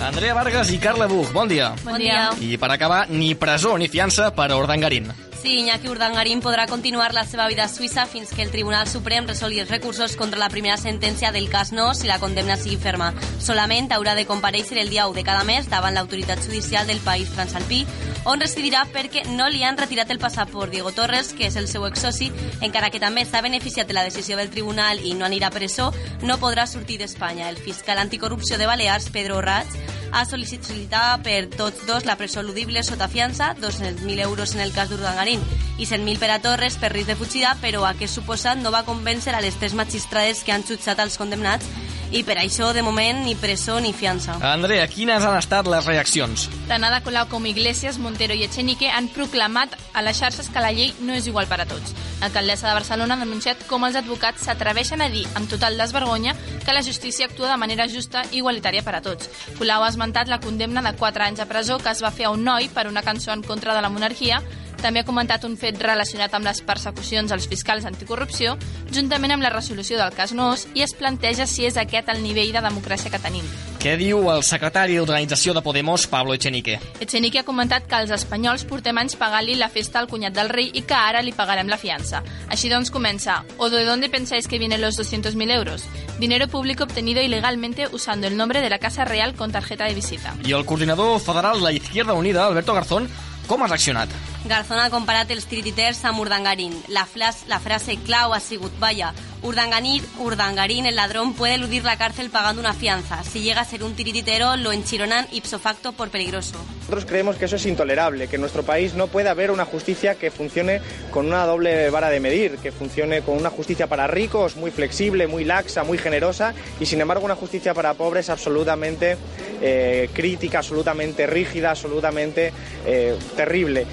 Andrea Vargas i Carla Buch, bon dia. Bon dia. I per acabar, ni presó ni fiança per a Urdangarín. Sí, Iñaki Urdangarín podrà continuar la seva vida a Suïssa fins que el Tribunal Suprem resolgui els recursos contra la primera sentència del cas no si la condemna sigui ferma. Solament haurà de compareixer el dia 1 de cada mes davant l'autoritat judicial del país transalpí, on residirà perquè no li han retirat el passaport. Diego Torres, que és el seu exsoci, encara que també s'ha beneficiat de la decisió del tribunal i no anirà a presó, no podrà sortir d'Espanya. El fiscal anticorrupció de Balears, Pedro Raig, ha sol·licitat per tots dos la presó eludible sota fiança, 200.000 euros en el cas d'Urdangarín i 100.000 per a Torres per risc de fugida, però aquest suposat no va convèncer a les tres magistrades que han jutjat els condemnats i per això, de moment, ni presó ni fiança. Andrea, quines han estat les reaccions? Tant Ada Colau com Iglesias, Montero i Echenique han proclamat a les xarxes que la llei no és igual per a tots. L'alcaldessa de Barcelona ha denunciat com els advocats s'atreveixen a dir amb total desvergonya que la justícia actua de manera justa i igualitària per a tots. Colau ha esmentat la condemna de 4 anys a presó que es va fer a un noi per una cançó en contra de la monarquia també ha comentat un fet relacionat amb les persecucions als fiscals anticorrupció, juntament amb la resolució del cas Nos, i es planteja si és aquest el nivell de democràcia que tenim. Què diu el secretari d'organització de Podemos, Pablo Echenique? Echenique ha comentat que els espanyols portem anys pagant-li la festa al cunyat del rei i que ara li pagarem la fiança. Així doncs comença, ¿o de dónde pensáis que vienen los 200.000 euros? Dinero público obtenido ilegalmente usando el nombre de la Casa Real con tarjeta de visita. I el coordinador federal de la Izquierda Unida, Alberto Garzón, com ha reaccionat? Garzón ha comparat els tirititers amb Urdangarín. La, frase clau ha sigut, vaya, Urdangarín, Urdangarín, el ladrón, puede eludir la cárcel pagando una fianza. Si llega a ser un tirititero, lo enchironan ipso facto por peligroso. Nosotros creemos que eso es intolerable, que en nuestro país no puede haber una justicia que funcione con una doble vara de medir, que funcione con una justicia para ricos muy flexible, muy laxa, muy generosa, y sin embargo una justicia para pobres absolutamente eh, crítica, absolutamente rígida, absolutamente eh, terrible.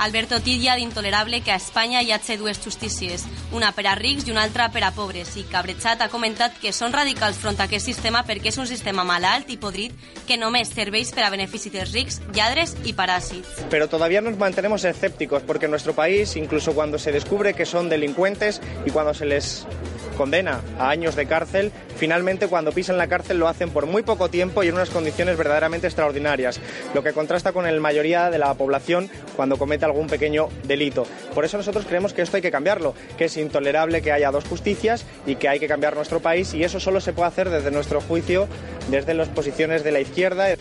Alberto titlla d'intolerable que a Espanya hi hagi dues justícies, una per a rics i una altra per pobres, i Cabrechat ha comentat que són radicals front a aquest sistema perquè és un sistema malalt i podrit que només serveix per a benefici dels rics, lladres i paràsits. Pero todavía nos mantenemos escépticos porque en nuestro país, incluso cuando se descubre que son delincuentes y cuando se les condena a años de cárcel, finalmente cuando pisan la cárcel lo hacen por muy poco tiempo y en unas condiciones verdaderamente extraordinarias, lo que contrasta con la mayoría de la población cuando comete algún pequeño delito. Por eso nosotros creemos que esto hay que cambiarlo, que es intolerable que haya dos justicias y que hay que cambiar nuestro país y eso solo se puede hacer desde nuestro juicio, desde las posiciones de la izquierda.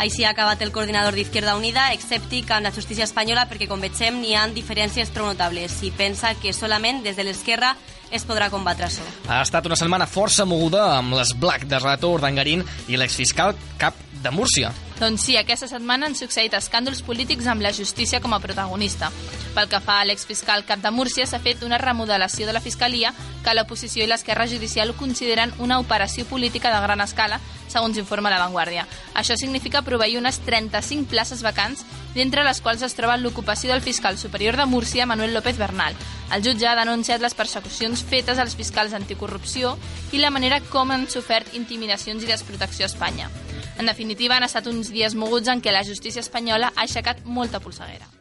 Així ha acabat el coordinador d'Izquierda Unida, escèptic amb la justícia espanyola perquè, com vegem, n'hi ha diferències prou notables pensa que solament des de l'esquerra es podrà combatre això. Ha estat una setmana força moguda amb les Black de relator Urdangarín i l'exfiscal cap de Múrcia. Doncs sí, aquesta setmana han succeït escàndols polítics amb la justícia com a protagonista. Pel que fa a l'exfiscal cap de Múrcia, s'ha fet una remodelació de la Fiscalia que l'oposició i l'esquerra judicial consideren una operació política de gran escala, segons informa La Vanguardia. Això significa proveir unes 35 places vacants, d'entre les quals es troba l'ocupació del fiscal superior de Múrcia, Manuel López Bernal. El jutge ha denunciat les persecucions fetes als fiscals anticorrupció i la manera com han sofert intimidacions i desprotecció a Espanya. En definitiva, han estat uns dies moguts en què la justícia espanyola ha aixecat molta polseguera.